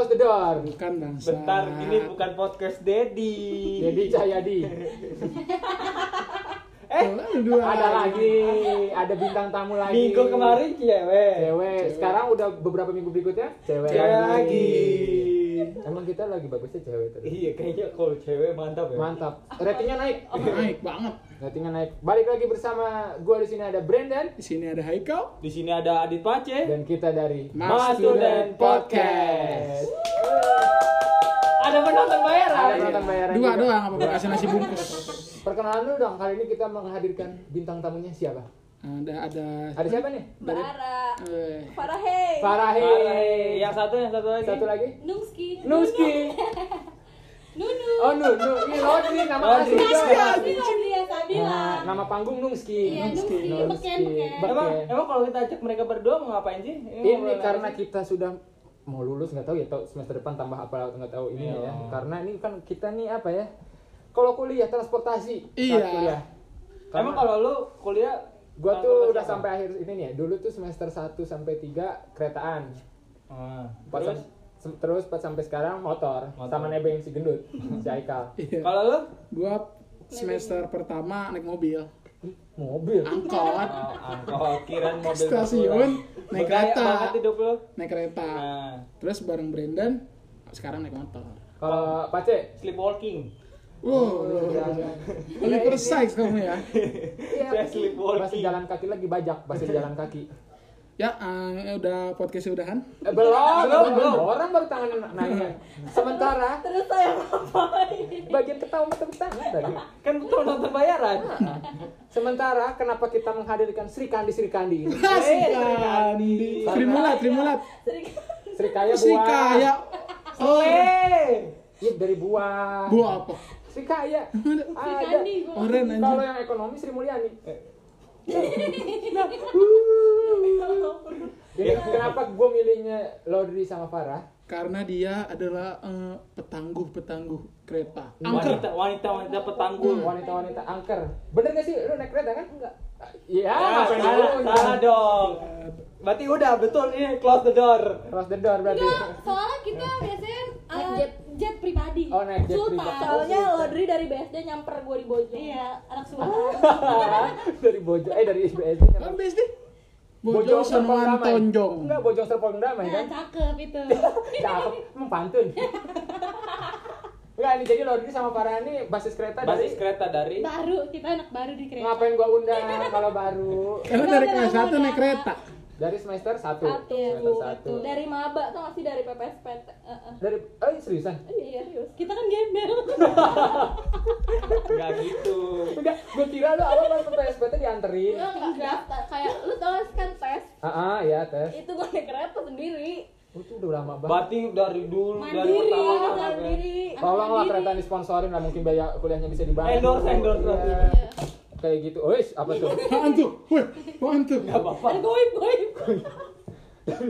3, 2, 1, close the door. Bukan bangsa. Bentar, ini bukan podcast Dedi. Jadi Cahyadi. Eh, dua Ada lagi, ada bintang tamu lagi. minggu kemarin cewek. Cewek. Sekarang udah beberapa minggu berikutnya cewek, Cewek lagi. Emang kita lagi bagusnya cewek terus. Iya, kayaknya kalau cewek mantap ya. Mantap. Ratingnya naik. Naik banget. Ratingnya naik. Balik lagi bersama gua di sini ada Brandon Di sini ada Haikal. Di sini ada Adit Pace. dan kita dari Mas Student Podcast. Ada penonton bayaran. Ada penonton bayaran. Dua juga. doang apa kasih nasi bungkus. Perkenalan dulu dong. Kali ini kita menghadirkan bintang tamunya siapa? Ada ada Ada siapa nih? Bara eh, Farahe Farahi. Hai, yang satu, yang satu lagi. Satu lagi? Nungski Nuski. Nunu Oh, Nu, Nu. Ini Lodri nama asli. Nungski. Nungski Lodria Sabila Nah, nama panggung Nungski. Iya Nungski Beken Beken Emang, emang kalau kita ajak mereka berdua mau ngapain sih? Ini karena kita sudah mau lulus nggak tahu ya tahu semester depan tambah apa nggak tahu ini Iya. ya karena ini kan kita nih apa ya kalau kuliah transportasi Iya. kuliah Emang kalau lu kuliah gua tuh udah apa? sampai akhir ini nih ya dulu tuh semester 1 sampai 3 keretaan Ah, pas terus sem- terus pas sampai sekarang motor, Motor. sama nebeng si gendut si Aikal iya. kalau lu Gua semester pertama naik mobil. Mobil Angkot, Oh, angkot kirain mobil stasiun, naik kereta. naik kereta. Nah, Terus bareng Brandon, sekarang naik motor. kalau Pace sleepwalking. Wow, Oliver Sykes kamu ya. iya sleepwalking. masih jalan kaki lagi bajak masih jalan kaki Ya, eh, udah podcast udahan. Eh, belum, Belum, belum. orang baru tangan nanya sementara Terus saya ngapain bagian ketawa tepuk tangan tadi Kan betul nonton bayaran. Sementara kenapa kita menghadirkan Sri Kandi Sri Kandi Eh, Kandi. Trimulat, Trimulat. Sri Kaya Si buah. kaya. Oh, Eh, Iya dari buah. buah apa? Sri Kaya. Sri. Kandi Kalau yang ekonomi Sri Mulyani. Jadi kenapa gue milihnya Lodri sama Farah? Karena dia adalah eh, petangguh-petangguh kereta. Angker. wanita, wanita, wanita petangguh. Wanita-wanita angker. Bener gak sih? Lu naik kereta kan? Enggak. Iya, Ah, salah, salah dong. Berarti udah betul ini close the door. Close the door berarti. Enggak, soalnya kita biasanya Naik uh, jet. jet. pribadi Oh, naik jet Sultan pribadi. Soalnya Lodri dari BSD nyamper gue di Bojong. Iya, anak Sultan dari Bojo, eh dari SBSD. Kan BSD. Bojong Damai. Tonjong. Enggak, Bojong Serpong Damai Nah, kan? cakep itu Cakep, emang pantun. Enggak, ini jadi Lodri sama Farah ini basis kereta Basis dari kereta dari Baru, kita anak baru di kereta ngapain gua undang kalau baru Karena dari kelas 1 naik kereta. Dari semester 1 Satu. semester 1 Dari maba tuh masih dari PPSP. Uh, uh. dari eh seriusan Iya, serius. Kita kan gembel enggak gitu. enggak gua kira lu awal pas ke PSPT dianterin Enggak, enggak daftar. Kayak lu tau kan tes. ah ah, ya tes Itu gue naik kereta sendiri. Oh, itu udah lama banget Berarti dari dulu dari Mandiri, pertama Iya, sampai sendiri. tolong lah kereta disponsorin lah mungkin biaya kuliahnya bisa dibantu Endorse, endorse Iya. Kayak gitu oh apa tuh Apaan tuh? Weh, apaan tuh? enggak apa-apa. Goib, goib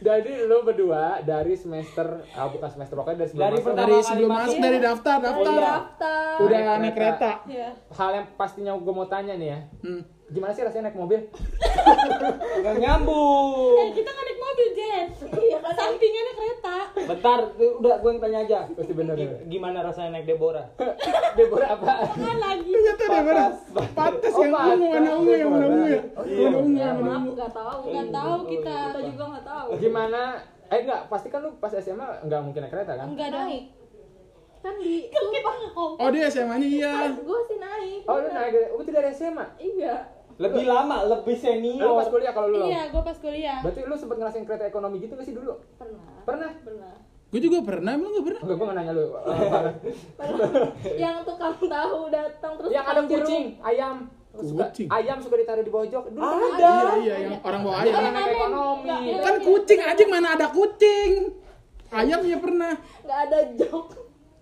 jadi lu berdua dari semester ah bukan semester pokoknya dari sebelum Dari masuk, Dari sebelum masuk. dari daftar, daftar. iya. Daftar. Udah Naik naik kereta. kereta. Iya. hal yang pastinya gue mau tanya nih ya Hmm. gimana sih rasanya naik mobil Enggak nyambung. Eh, kita kan Iya kan. Sampingannya kereta Bentar, udah gue yang tanya aja. Pasti bener. Gimana rasanya naik Deborah? Deborah apa Kan lagi Ternyata. Patas Oh, yang ungu, mana ungu, yang mana ungu ya? Oh, iya. Mana ungu, yang mana Maaf, ungu. nggak tahu. Nggak tahu kita Kita juga nggak tahu. gimana eh enggak pasti kan lu pas SMA enggak mungkin naik kereta kan Enggak dong Naik. Kan di Kan kita nggak Oh, dia SMA-nya iya. Pas gue sih naik. oh lu naik oh itu dari SMA Iya. Lebih lama, lebih lu senior. pas kuliah kalau lu Iya, gue pas kuliah berarti lu sempet ngerasain kereta ekonomi gitu gak sih dulu Pernah. pernah Pernah. Gue juga pernah, emang gak pernah? enggak gua nggak nanya lu yang tukang tahu datang terus yang ada kucing ayam suka Kucing? ayam suka ditaruh di pojok dulu Ada. ada Iya, iya, yang orang bawa ayam. Orang naik ekonomi Enggak, Kan kucing, anjing mana ada kucing? Ayam ya pernah. nggak ada jok.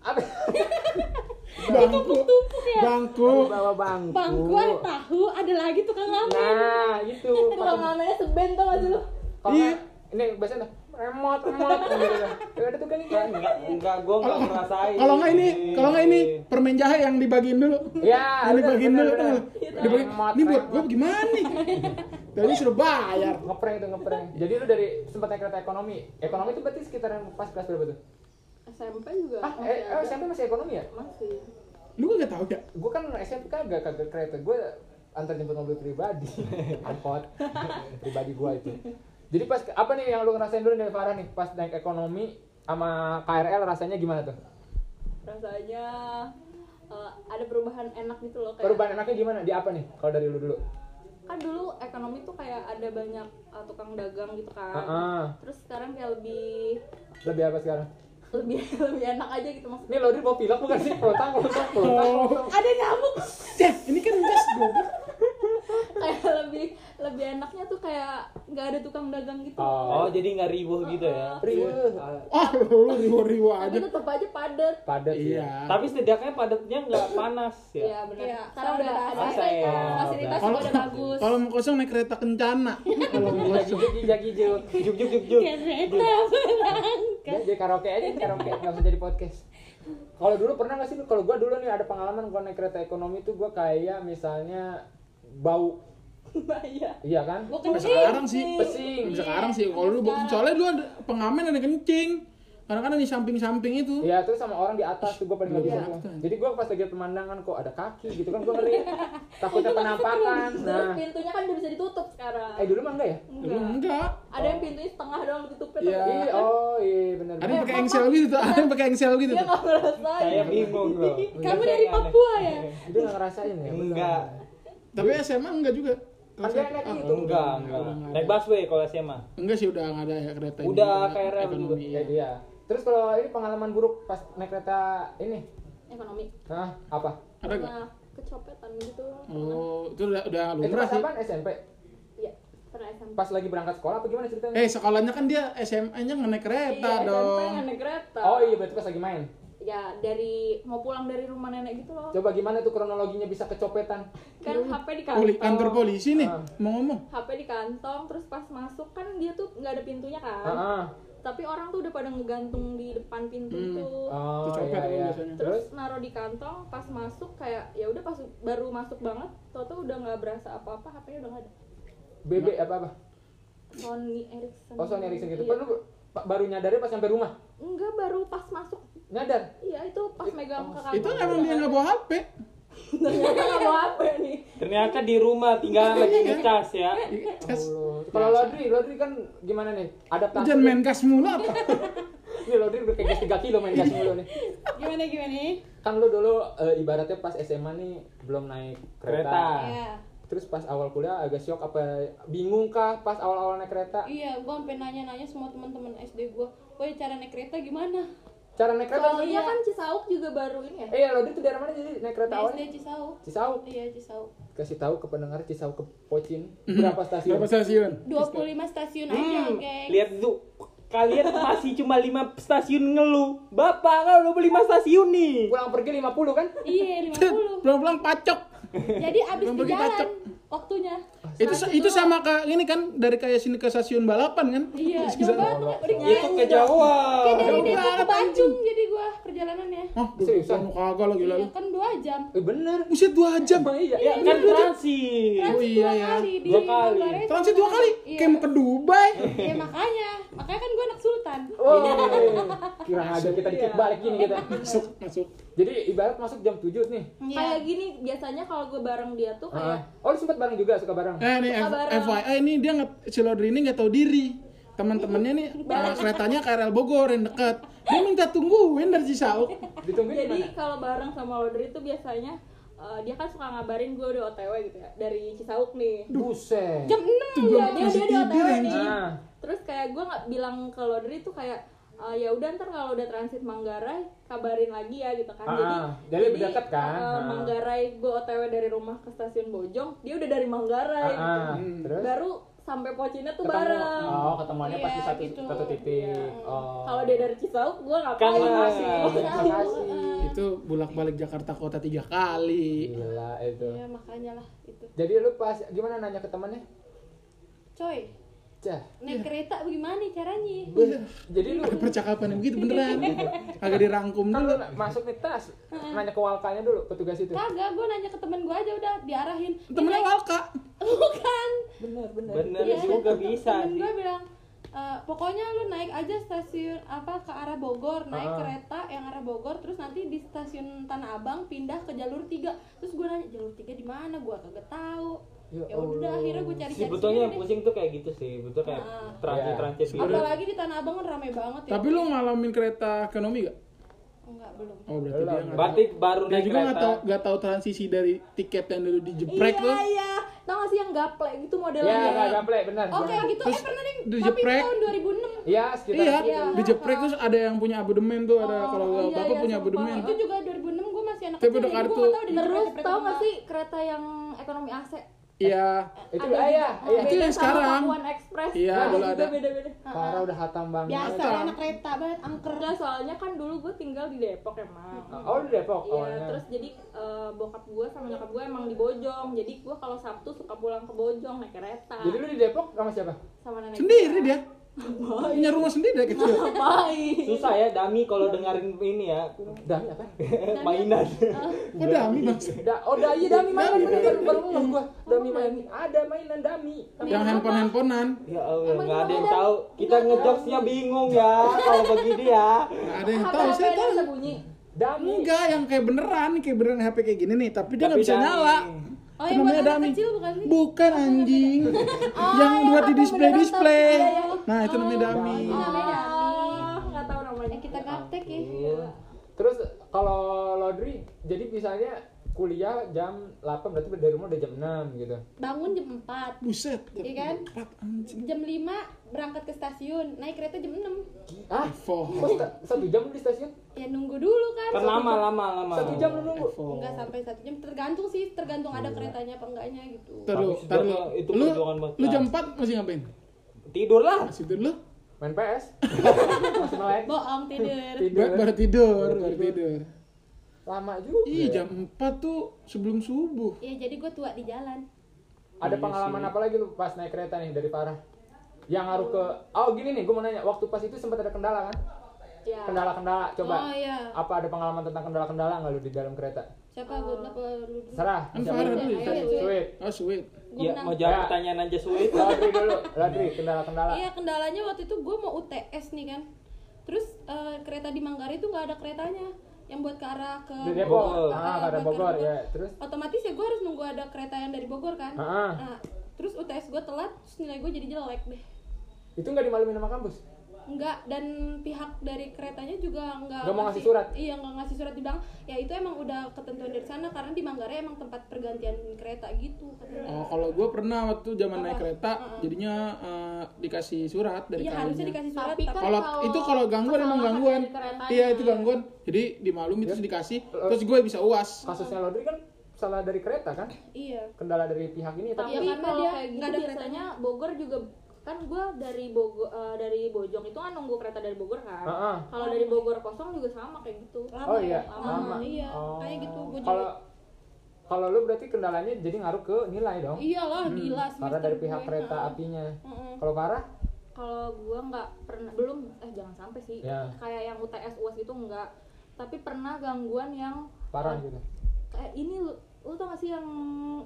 apa Bangku. Tumpuk ya Bangku. bawa bangku Bangku ada tahu, ada lagi tukang ramen nah itu Tukang ramennya seben tau gak sih lu? Iya. ini biasanya remote remote gitu ada tuh kan ini. Enggak, enggak, gue enggak Kalau ngerasain. kalau nggak ini, kalau nggak ini permen jahe yang dibagiin dulu. Ya, Yang dibagiin dulu. tuh. Dibagiin. Remote, Ini buat gue gimana nih? Tadi sudah bayar. Ngeprank itu ngeprank. Jadi lu dari sempat naik kereta ekonomi. Ekonomi itu berarti sekitaran pas kelas berapa tuh? SMP juga Ah, masih eh, ada. eh, SMP masih ekonomi ya? masih Lu gak tahu ya? Gue kan SMP kagak kagak kereta. Gue antar jemput mobil pribadi, angkot pribadi gue itu. Jadi pas apa nih yang lu ngerasain dulu dari Farah nih pas naik ekonomi sama KRL rasanya gimana tuh? rasanya eh, ada perubahan enak gitu loh kayak Perubahan enaknya gimana? Di apa nih? Kalau dari lu dulu? kan dulu ekonomi tuh kayak ada banyak eh, tukang dagang gitu kan Heeh. terus sekarang kayak lebih Lebih apa sekarang? Lebih lebih enak aja gitu maksudnya Ini Lodri mau pilek bukan sih? Pelotang, pelotang, pelotang, pelotang. Ada nyamuk. Ini kan gas goblok. kayak lebih lebih enaknya tuh kayak nggak ada tukang dagang gitu Oh, Oh, jadi nggak ribuh gitu ya. Riuh. Oh, lu riwo-riwo tapi aja. tetap aja padat Padat sih. Iya. Tapi setidaknya padatnya nggak panas ya. Iya benar Iya, sekarang udah ada kan. Fasilitas Kalau juga udah bagus. kalau mau kosong naik kereta kencana. Kalau mau kosong. gijak, gijak. Juk juk juk juk. Kereta. Ya, jadi karaoke aja, karaoke nggak usah jadi podcast. Kalau dulu pernah nggak sih? Kalau gua dulu nih ada pengalaman gua naik kereta ekonomi tuh gua kayak misalnya bau, Iya. iya kan? Kencing. sekarang sih. Pesing. Sekarang sih. Kalau dulu soalnya dulu ada pengamen ada kencing. Kadang-kadang di samping-samping itu. Iya, terus sama orang di atas tuh paling nggak bisa Iya. tuh. Jadi gua pas lagi pemandangan kok ada kaki gitu kan gua ngeri. Takutnya penampakan. Nah, pintunya kan udah bisa ditutup sekarang. eh dulu mah enggak ya? Dulu enggak. Ada yang pintunya setengah doang ditutupnya. Iya. Iya, oh iya benar. Ada yang pakai engsel gitu tuh, ada yang pakai engsel gitu Dia tuh. nggak ngerasain. Saya bingung loh. Kamu dari Papua ya? Itu nggak ngerasain ya? Enggak. Tapi SMA enggak juga. Kan dia naik Ah, itu. Enggak, enggak. Naik busway kalau SMA. Enggak sih udah nggak ada ya kereta. Udah KRL juga. iya. Ya dia. Terus kalau ini pengalaman buruk pas naik kereta ini, Ekonomi. nah apa? Ada nggak? Pernah kecopetan gitu. Oh, itu udah udah Itu lumrah sih. apaan? SMP? Iya. Pernah SMP. Pas lagi berangkat sekolah apa gimana ceritanya? Eh, sekolahnya kan dia SMA-nya naik kereta iya, SMP dong. nggak naik kereta. Oh iya berarti pas lagi main. Ya dari mau pulang dari rumah nenek gitu loh. Coba gimana tuh kronologinya bisa kecopetan? Kan HP di Poli- kantong. kantor polisi nih, Ah. mau ngomong. HP di kantong terus pas masuk kan dia tuh nggak ada pintunya kan. Heeh. Tapi orang tuh udah pada ngegantung di depan pintu Hmm. itu. Oh Itu copet iya tuh iya. biasanya. Terus? Terus naruh di kantong pas masuk kayak ya udah pas baru masuk banget, tau tuh udah nggak berasa apa-apa, HP-nya udah nggak ada. BB apa apa? Sony Ericsson. Oh Sony Ericsson gitu. Iya. Lu pa- baru nyadarnya pas sampai rumah. Enggak, baru pas masuk. Nyadar. Iya, itu pas megang ke kantong. Itu emang dia nggak bawa HP. Ternyata nggak bawa HP nih. Ternyata di rumah tinggal lagi ngecas ya. Cas. Allah. Kalau Lodri, Lodri kan gimana nih? Adaptasi. Jangan main gas mulu apa? Nih Lodri udah kayak gas 3 kilo main gas mulu nih. Gimana gimana? Kan lu dulu eh, ibaratnya pas SMA nih belum naik kereta. Kereta. Iya. Terus pas awal kuliah agak shock apa bingung kah pas awal-awal naik kereta? Iya, gua sampai nanya-nanya semua teman-teman SD gua, "Woi, cara naik kereta gimana?" Cara naik kereta Soalnya iya. kan Cisauk juga baru ini ya. Eh ya Lodri tuh dari mana jadi naik kereta awalnya? Cisauk. Cisauk. Iya, Cisauk. Kasih tahu ke pendengar Cisauk ke Pocin berapa stasiun? Berapa stasiun? 25 stasiun aja, Hmm, geng. lihat tuh. Kalian masih cuma 5 stasiun ngeluh. Bapak kalau 25 stasiun nih. Pulang pergi 50 kan? Iya, 50. Pulang-pulang pacok. Jadi abis di jalan. Waktunya. Itu itu sama kayak ini kan dari kayak sini ke stasiun balapan kan? Iya, coba udah Itu kejauhan. Kayak dari Jauh Depok ke banget, Bandung jadi gua perjalanannya. Oh, Seriusan? kagak lagi Iya, lalu. kan 2 jam. Eh bener. Buset dua jam. Emang iya. Ya kan transit. Oh iya dua ya. Dua kali. Transit dua kali. Iya. Kayak mau ke Dubai. Ya makanya, makanya kan gua anak sultan. Oh, kira aja kita dikit balik gini kita. Masuk, masuk. Jadi ibarat masuk jam 7 nih. Iya. Kayak gini biasanya kalau gue bareng dia tuh kayak Ah. Oh, lu sempat bareng juga suka bareng? Eh nih Suka F- bareng. FYI ini dia nggak si Lodri ini nggak tahu diri. Teman-temannya nih uh, keretanya KRL Bogor yang dekat. Dia minta tungguin dari Cisauk. Ditungguin jadi kalau bareng sama Lodri tuh biasanya eh, dia kan suka ngabarin gue udah OTW gitu ya dari Cisauk nih. Buset. Jam 6 Tuh belum Iya, dia dia di OTW nih. anjing. Ah. Terus kayak gue nggak bilang ke Lodri tuh kayak eh, ya udah ntar kalau udah transit Manggarai kabarin lagi ya gitu kan. Ah, jadi ah. Jadi lebih dekat kan? eh, Ah. Manggarai gue OTW dari rumah ke stasiun Bojong, dia udah dari Manggarai Ah, gitu. ah. Terus? Baru sampai Pocinnya tuh Ketemu. bareng. Oh, ketemuannya pas di Iya, satu gitu. satu titik. Iya. Oh. Kalau dia dari Cisauk, gue ngapain? Kan, masih ah. Makasih. Itu bolak-balik Jakarta kota tiga kali. Gila itu. Iya, makanya lah itu. Jadi lu pas gimana nanya ke temannya? Coy, Cah. naik kereta bagaimana caranya Jadi lu Ada percakapan yang begitu beneran. Agak dirangkum kan dulu. lu masuk nih tas, nanya ke walkanya dulu petugas itu. kagak gue nanya ke temen gue aja udah diarahin Temennya Walka. bukan Bener bener. bener Iya. juga bisa temen sih gue bilang "Eh, pokoknya lu naik aja stasiun apa ke arah Bogor naik Ah. kereta yang arah Bogor terus nanti di stasiun Tanah Abang pindah ke jalur 3 terus gue nanya jalur 3 di mana gue kagak tahu Ya ya udah Allah. akhirnya gue cari cari sebetulnya yang pusing tuh kayak gitu sih betul kayak Ah. transit Iya. transit gitu apalagi di Tanah Abang kan rame banget ya Tapi lu ngalamin kereta ekonomi gak? enggak belum Oh berarti Belum. dia nggak berarti tahu. baru Dia naik juga nggak kereta tahu nggak tahu transisi dari tiket yang dulu dijeprek iya tuh. iya tau gak sih yang gaple gitu modelnya Ya, gak gaple, benar. oh kayak gitu Terus eh pernah nih tapi dijeprek. tahun 2006 Iya, sekitar Iya, dijeprek terus ada yang punya abodemen tuh, ada kalau iya, bapak iya, punya sumpah. abodemen. itu juga 2006 gue masih anak Tapi kecil udah jadi kartu. tahu terus dijeprek tau apa gak sih kereta yang ekonomi AC Iya, Itu Ada ah, iya, juga. iya. Itu yang Beda sekarang. Iya, Ada dulu ada. beda-beda Parah udah hatam banget. biasa Hatam. anak kereta banget angker Enggak, soalnya kan dulu gue tinggal di Depok emang Oh, di Depok Iya, awalnya. terus jadi eh, bokap gue sama nyokap gue emang di Bojong Jadi gue kalau Sabtu suka pulang ke Bojong naik kereta Jadi lu di Depok sama siapa? Sama nenek sendiri dia. Punya rumah sendiri dia kecil. Ngapain? susah ya dami kalau dengerin ini ya Dami apa? mainan Oh dami bang. Da oh, da, iya Dami mainan bener baru baru ngomong gua. Dami main ada mainan Dami. Yang handphone handphonean. ya Allah nggak ada yang tahu kita ngejokesnya bingung ya kalau begini ya Nggak ada yang tahu. Saya tahu. Dami. Enggak, yang kayak beneran, kayak beneran HP kayak gini nih, tapi dia nggak bisa dami. nyala. oh yang buat anak dami. kecil bukan sih Bukan anjing. yang yang buat di apa iya, iya. Nah itu namanya dami. Ini namanya dami Oh, nggak tahu namanya yang kita gaptek ya Iya. Terus kalau Lodri, jadi misalnya kuliah jam 8 berarti dari rumah udah jam 6 gitu. bangun jam 4 Buset. Iya kan? Empat anjing. jam 5 berangkat ke stasiun naik kereta jam 6 Ah, kok satu jam di stasiun? ya nunggu dulu kan kan lama lama lama Satu jam lu nunggu. Evo. enggak sampai satu jam tergantung sih tergantung ada keretanya apa enggaknya gitu Taruh, Habis taruh. itu Lu, lu jam 4 masih ngapain? Tidur lah Masih tidur lu? Main PS. Masih melek. bohong tidur Tidur. Ba- Baru tidur, baru tidur. Lama juga. Ih, ya. jam 4 tuh sebelum subuh. ya jadi gue tua di jalan Ada Iya pengalaman sih. apa lagi lu pas naik kereta nih dari Farah? Yang ngaruh ke Oh, gini nih, gue mau nanya, waktu pas itu sempat ada kendala kan? ya Kendala-kendala, coba. oh iya Apa ada pengalaman tentang kendala-kendala nggak lu di dalam kereta? Siapa gue apa lu dulu Serah. Kan Farah dulu? Sweet. Sweet. Oh, sweet. Gua ya menang. mau jawab Ya. pertanyaan aja sulit Lodri dulu, Lodri, kendala-kendala. Iya kendalanya waktu itu gue mau UTS nih kan Terus eh, kereta di Manggarai itu nggak ada keretanya Yang buat ke arah ke Di Depok. Bogor. Ah, Ah, ke arah Bogor ya. Terus Otomatis ya gue harus nunggu ada kereta yang dari Bogor kan Ah, ah. Nah, Terus UTS gue telat, terus nilai gue jadi jelek deh itu nggak dimalumin sama kampus? Enggak, dan pihak dari keretanya juga enggak Nggak mau ngasih surat? Iya, enggak ngasih surat dibilang Ya itu emang udah ketentuan dari sana Karena di Manggarai emang tempat pergantian kereta gitu katanya. Oh, kalau gue pernah waktu zaman Apa? naik kereta, Heeh. jadinya eh, dikasih surat dari Iya harusnya dikasih surat Tapi kan Kalau itu kalau gangguan emang gangguan. Iya itu gangguan. Jadi dimaklumi terus dikasih, terus gue bisa uas. Kasusnya Lodri kan salah dari kereta kan? Iya Kendala dari pihak ini tapi tapi Iya, karena kalau dia kayak gitu nggak ada biasanya Bogor juga kan gue dari Bogor eh, dari Bojong itu kan nunggu kereta dari Bogor kan Ah, ah. kalau dari Bogor kosong juga sama kayak gitu Lama Oh ya? iya, lama. Iya, Oh. kayak gitu gue juga Kalau kalau lu berarti kendalanya jadi ngaruh ke nilai dong? Iyalah, gila Hmm, Karena semester dari pihak gue. kereta Heeh. apinya. Heeh. Kalau Farah? kalau gue nggak pernah belum eh jangan sampai sih Ya. kayak yang UTS UAS itu enggak tapi pernah gangguan yang Parah eh, gitu. kayak ini lu, lu tau gak sih yang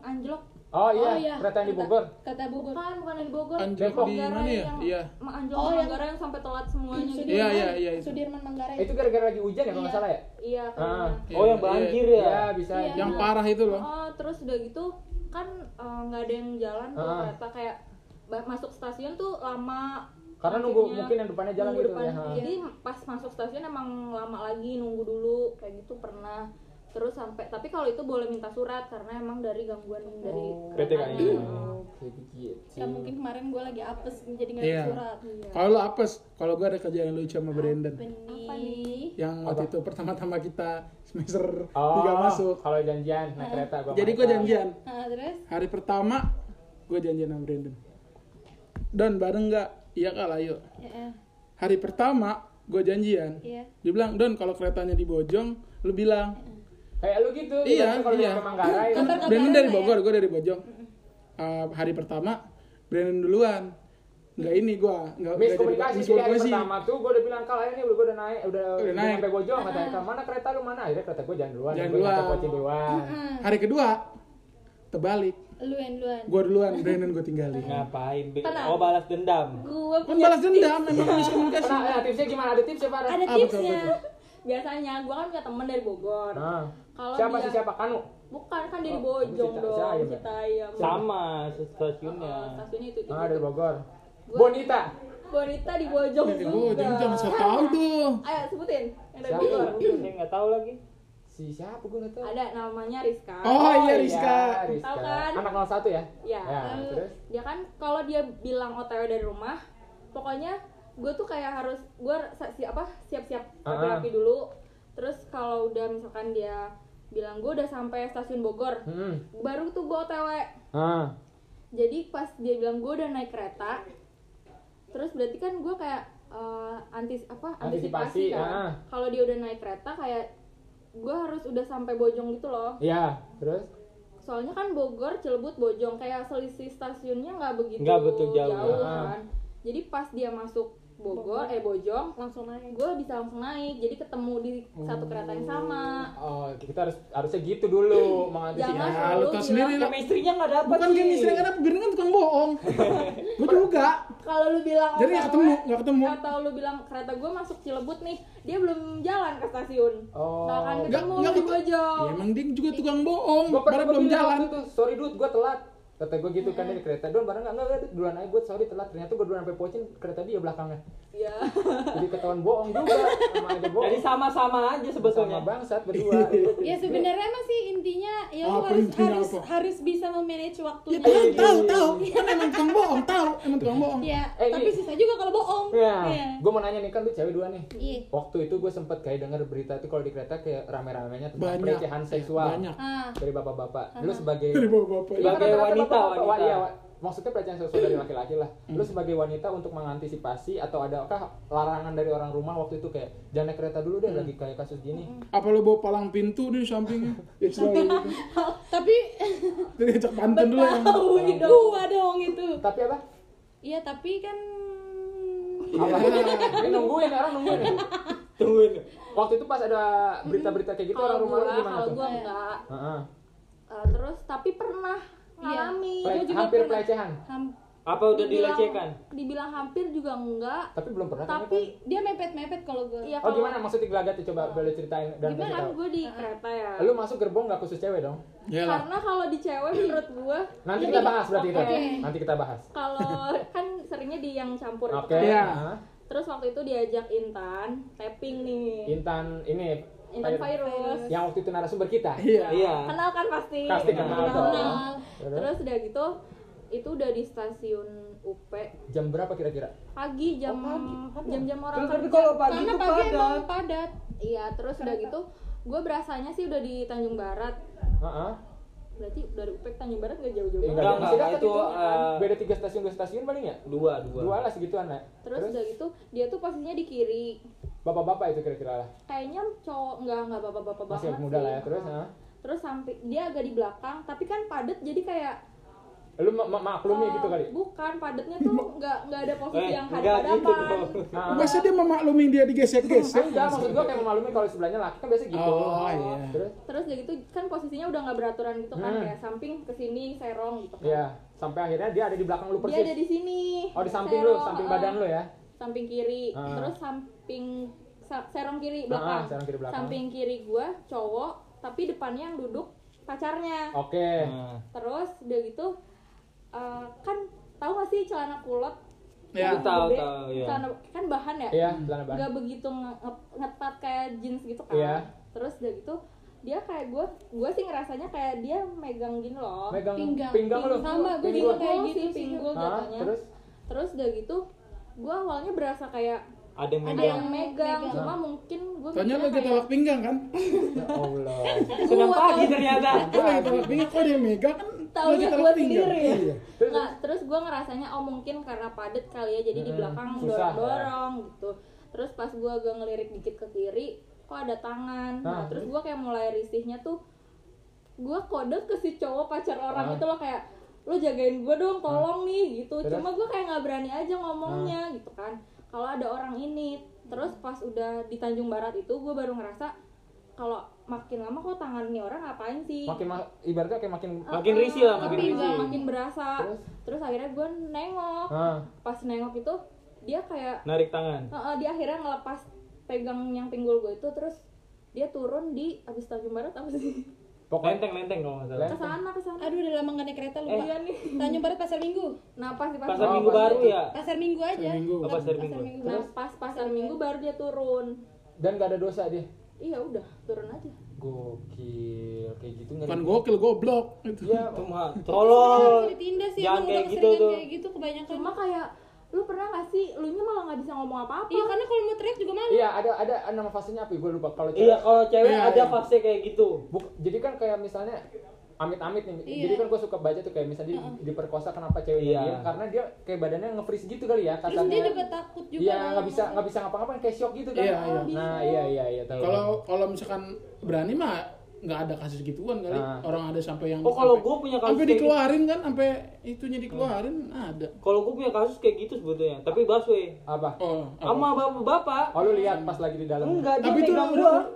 anjlok Oh iya, Oh, iya. kereta yang di Bogor. Kereta Bogor. bukan bukan yang di Bogor Anjlok Depok. di mana Manggarai ya? yang, Iya. Ma- anjlok Oh, oh, yang- Manggarai yang sampai telat semuanya gitu Iya, iya, iya, itu. Sudirman Manggarai. Itu gara-gara lagi hujan ya kalau nggak Iya. salah ya? iya Ah. kayaknya. oh yang Iya, banjir Iya, ya bisa. Iya. Yang parah itu loh. Oh, terus udah gitu kan eh, nggak ada yang jalan tuh Ah. kereta kayak ba- masuk stasiun tuh lama Karena nunggu akhirnya mungkin yang depannya jalan gitu depan. ya. Jadi pas masuk stasiun emang lama lagi nunggu dulu kayak gitu pernah. Terus sampai tapi kalau itu boleh minta surat karena emang dari gangguan dari Oh. PT keretanya. kayaknya. Oh. Ya mungkin kemarin gue lagi apes jadi nggak Iya. ada surat. Kalau lu apes, kalau gue ada kerjaan lucu sama Brandon. Apa nih? Yang waktu Apa? itu pertama-tama kita semester Oh, 3 masuk. Kalau janjian naik kereta gua. Jadi gue janjian. Nah, terus Hari pertama gue janjian sama Brandon. Don bareng nggak? Iya kak, ayo. ya, ya, Hari pertama gue janjian. iya. Dia bilang, Don kalau keretanya di Bojong, lu bilang. Kayak lu gitu. Iya, kalau iya. Manggarai. Kan Brandon dari ya. Bogor, gue dari Bojong. Uh, hari pertama, Brandon duluan. nggak ini gua nggak nggak jadi- miskomunikasi jadi hari pertama tuh gue udah bilang kal ini gue udah naik udah, Udah udah naik. sampai Bojong katanya kal mana kereta lu mana akhirnya kereta gue jangan duluan Jangan duluan. Poci duluan hari kedua terbalik Luan luan. gua duluan Brandon gua tinggalin Ngapain? Kenapa? Oh balas dendam. Gue kan balas dendam memang miskomunikasi nah, ya, tipsnya gimana ada tipsnya Farah Ada Ah, betul, tipsnya. betul. biasanya gue kan punya temen dari Bogor. nah, Kalau siapa dia- sih siapa kanu Bukan kan dari Oh, Bojong Cita- dong, ya? Citayam. Sama Oh, stasiunnya. stasiunnya itu itu. ah dari Bogor Gua- Bonita Bonita di Bojong juga. jangan jangan so tau tuh Ayo sebutin yang dari? Bogor. Saya nggak tahu lagi. si siapa gue nggak tahu Ada namanya Rizka. Oh, iya Rizka. Rizka. Tahu kan? anak 01 ya Ya. ya terus Dia kan kalau dia bilang OTW dari rumah, pokoknya gue tuh kayak harus gue siapa siap-siap rapi-rapi dulu. Terus kalau udah misalkan dia bilang gue udah sampai stasiun Bogor, hmm. baru tuh gue OTW. ah Jadi pas dia bilang gue udah naik kereta, terus berarti kan gue kayak eh, antis apa Antisipasi, antisipasi, kan. ah. Kalau dia udah naik kereta kayak gue harus udah sampai Bojong gitu loh. ya terus Soalnya kan Bogor, Cilebut, Bojong kayak selisih stasiunnya nggak begitu Nggak betul jauh. Ah. kan. Jadi pas dia masuk Bogor, eh Bojong, Langsung naik. gue bisa langsung naik. Jadi ketemu di satu kereta yang sama. oh kita harus harusnya gitu dulu mengantisipasi Jangan Ya, lu tau sendiri lah. Chemistry-nya nggak dapat bukan game istri kan apa Brandon kan tukang bohong gua juga kalau lu bilang jadi nggak ketemu nggak ketemu atau lu bilang kereta gue masuk Cilebut nih, dia belum jalan ke stasiun. Oh. Nggak akan nggak ketemu nggak di ketemu Bojong. ya, emang dia juga tukang bohong gue belum jalan itu, sorry dude gue telat kata gue gitu kan dari kereta. Don bareng nggak? Nggak duluan aja gue sorry telat. Ternyata gue duluan sampai pocin kereta dia belakangnya. Iya. jadi ketahuan bohong juga sama aja bohong. Jadi sama-sama aja sama sebetulnya. bangsat berdua. Ya sebenarnya mah sih intinya ya lu Apa harus intinya harus apa? harus bisa memanage ya waktunya. tahu tahu. tahu kan emang tukang bohong tahu. Emang tukang bohong. Ya, Eh, tapi ini- susah juga kalau bohong. ya Iya. gue mau nanya nih kan lu cewek dua nih. Iya. waktu itu gue sempet kayak denger berita itu kalau di kereta kayak rame-ramenya tentang Banyak. pelecehan seksual banyak. Ah, dari bapak-bapak. Lu sebagai dari bapak-bapak. Iya, Sebagai kan wanita, bapak-bapak, wanita. iya, wa- maksudnya pelecehan seksual dari laki-laki lah. Lu sebagai wanita untuk mengantisipasi atau adakah larangan dari orang rumah waktu itu kayak jangan naik kereta dulu deh lagi kayak kasus gini. apa lu bawa palang pintu di sampingnya ya tapi jadi ajak pantun dulu yang Tahu dong. gua dong itu. Tapi apa? Iya, tapi kan Apa? Ini nungguin orang nungguin. ya? Tungguin. Waktu itu pas ada berita-berita kayak gitu orang rumah gimana kalau tuh? gua enggak. Heeh. Eh, terus tapi pernah Iya. Ngalami. Ple- juga hampir pernah. pelecehan. ham- Apa udah Dibilang- dilecehkan? Dibilang hampir juga enggak. Tapi belum pernah kan? Tapi dia mepet-mepet kalau gua. Iya Oh kalau gimana maksudnya gelagat tuh coba boleh ceritain dan gimana kan gue di kereta ya. Lu masuk gerbong nggak khusus cewek dong? ya lah Karena kalau di cewek menurut gua Nanti kita bahas berarti itu. Oke. Nanti kita bahas. Kalau kan seringnya di yang campur itu Oke. kan. Iya. Terus waktu itu diajak Intan tapping nih. Intan ini Intan virus. yang waktu itu narasumber kita. iya Iya. Kenal kan pasti. Pasti kenal dong. Kenal. Terus? Terus udah gitu itu udah di stasiun UP Jam berapa kira-kira? pagi jam jam-jam orang Terus tapi kerja. kalau pagi Karena itu pagi padat. emang padat. Iya, terus udah gitu gue berasanya sih udah di Tanjung Barat. Heeh. Berarti dari UP ke Tanjung Barat gak jauh-jauh Eh, banget. Enggak, masih enggak, dekat itu, itu, eh, beda tiga stasiun dua stasiun paling ya? Dua, dua. Dua lah segituan lah. Terus udah gitu dia tuh posisinya di kiri. bapak-bapak itu kira-kira lah. Kayaknya cowok enggak enggak bapak-bapak Masih banget muda sih. lah ya. Terus. Terus sampai dia agak di belakang, tapi kan padat jadi kayak lu ma- ma- maklumi eh, gitu kali. Bukan, padatnya tuh enggak enggak ada posisi Eh, yang enggak gitu. Nah, masa dia memaklumi dia digesek-gesek enggak maksud gua kayak memaklumi kalau sebelahnya laki kan biasa gitu. Oh, iya. Terus Terus udah gitu kan posisinya udah nggak beraturan gitu kan Hmm. kayak samping ke sini serong gitu kan. ya sampai akhirnya dia ada di belakang lu Dia ada persis. di sini. Oh di samping lu, serong, samping eh, badan lu ya. Samping kiri. Ah. Terus samping sa- serong kiri Ah, belakang. serong kiri belakang. Samping kiri gua cowok, tapi depannya yang duduk pacarnya. Oke. Nah, Terus udah gitu eh, kan tahu gak sih celana kulot? Ya. Tahu, tahu, ya. Celana kan bahan ya? Iya, celana bahan. nggak begitu nge- nge- ngetat kayak jeans gitu kan Iya. terus udah gitu dia kayak gue gue sih ngerasanya kayak dia megang gini loh Megang Pinggang. pinggang lu. Sama, gua Pinggul. juga kayak gitu sih sih. pinggul jatuhnya terus terus udah gitu gue awalnya berasa kayak ada yang ada megang. yang megang Megang. cuma mungkin gue Tanya lagi tolak pinggang kan? ya Allah. Senang pagi ternyata. Gue lagi tolak pinggang, kok dia megang kan? Taunya tolak gua pinggang. sendiri ya. Iya. Terus nggak terus gue ngerasanya oh mungkin karena padet kali ya jadi di Hmm, belakang susah, dorong dorong gitu terus pas gue agak ngelirik dikit ke kiri kok ada tangan Nah, nah, terus gue kayak mulai risihnya tuh gue kode ke si cowok pacar orang Ah. itu loh kayak lo jagain gue dong tolong nih gitu Terus? cuma gue kayak nggak berani aja ngomongnya gitu kan kalau ada orang ini. Terus pas udah di Tanjung Barat itu gue baru ngerasa kalau makin lama kok tangan nih orang ngapain sih? Makin ma- ibaratnya kayak makin Makin risih lah, makin makin, risih. makin berasa. Terus? terus, akhirnya gue nengok. Ah pas nengok itu dia kayak narik tangan? Heeh, dia akhirnya ngelepas pegang yang pinggul gue itu terus dia turun di abis Tanjung Barat apa sih pokoknya lenteng lenteng kalau nggak salah Lenteng. ke sana ke sana Aduh udah lama nggak naik kereta lupa. Iya nih. Tanjung Barat Pasar Minggu. nah pas di pasar Oh, minggu pas baru ya Pasar Minggu aja. Pasar Minggu. Oh, Pasar Minggu. nah pas pasar minggu baru dia turun dan gak ada dosa dia iya udah turun aja gokil kayak gitu nggak di- gokil, goblok. Itu. Iya, cuma ditindas sih jangan kayak gitu tuh kayak gitu kebanyakan. cuma kayak lu pernah gak sih lu nya malah nggak bisa ngomong apa-apa Iya karena kalau mau teriak juga malu. iya ada ada nama fasenya apa gue lupa kalau cewek iya kalau cewek Iya, ada iya. fase kayak gitu Buk- jadi kan kayak misalnya amit-amit nih. Iya. Jadi kan gue suka baca tuh kayak misalnya di- diperkosa kenapa ceweknya Iya. dia karena dia kayak badannya nge-freeze gitu kali ya Terus kasarnya. dia juga takut juga. Iya, nggak bisa nggak bisa ngapa-ngapain kayak shock gitu kan. Iya, iya. Nah, iya iya iya tahu. Kalau kalau misalkan berani mah nggak ada kasus gituan kali. Ah. Orang ada sampai yang oh kalau sampai- gue punya kasus sampai kayak gitu dikeluarin kan, sampai itunya dikeluarin ada. kalau gue punya kasus kayak gitu sebetulnya tapi busway apa? Oh, apa? sama bapak-bapak Oh lu lihat pas lagi di dalam. enggak dia Tapi itu udah-?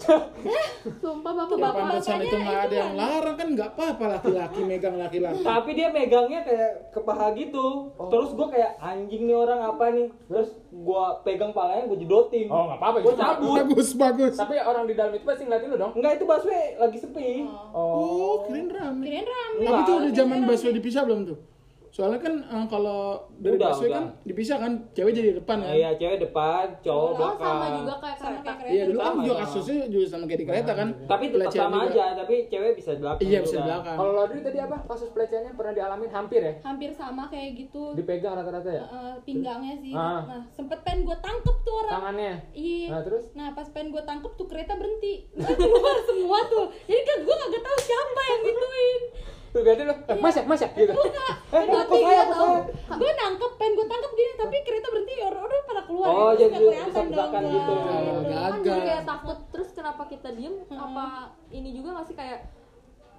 sumpah Ya, bapak-bapak pantesan itu nggak ada yang larang kan nggak apa-apa laki-laki megang laki-laki. tapi dia megangnya kayak ke paha gitu Oh. terus gue kayak anjing nih orang apa nih terus gue pegang palanya gue jedotin Oh, nggak apa-apa gue cabut Bagus, bagus. Tapi orang di dalam itu pasti ngeliatin lu dong. enggak itu busway lagi sepi Oh, kirain rame. Kirain rame. Tapi itu udah zaman busway dipisah belum tuh? Soalnya kan eh, kalau dari Udah, busway udah. kan dipisah kan, cewek jadi depan kan. iya cewek depan cowok oh belakang sama juga kayak Sama kereta kayak kereta. Iya dulu kan juga sama. kasusnya juga sama kayak di kereta kan. tapi tetap sama juga. aja tapi cewek bisa di belakang Iya bisa di belakang. Kalau Laudri tadi apa? Kasus pelecehannya pernah dialamin hampir ya? Hampir sama kayak gitu. Dipegang rata-rata ya? Eh, pinggangnya sih. Ah. Nah, sempet pengen gue tangkep tuh orang. Tangannya. Iya. Nah, terus? Nah pas pengen gue tangkep tuh kereta berhenti. Kan keluar semua tuh. Jadi kan gue gak tahu siapa yang gituin. Tuh berarti lu, eh, mas ya, mas ya gitu. Enggak. Eh, tapi kok saya, gue kok tahu. saya? Gue nangkep, pengen gue tangkep gini, tapi kereta berhenti orang-orang pada keluar. Oh, Terus jadi nggak kelihatan dong, gitu. Bang. Oh, kan gagal. jadi kayak takut terus kenapa kita diem apa ini juga gak sih kayak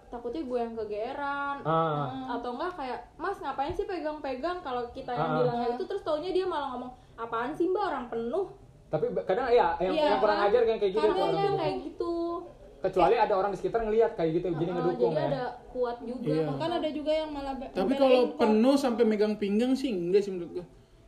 takutnya gue yang kegeran Ah. atau enggak kayak mas ngapain sih pegang-pegang kalau kita yang Ah. bilang kayak gitu terus taunya dia malah ngomong apaan sih mbak orang penuh Tapi kadang ya yang, Iya, yang kurang kan? ajar yang kayak gitu. kurang dia ajar. kayak gitu Kecuali ada orang di sekitar ngelihat kayak gitu, jadi Ah, ngedukung jadi ya. ada kuat juga Iya. Bahkan ada juga yang malah Tapi kalau kok. penuh sampai megang pinggang sih enggak sih menurut gua.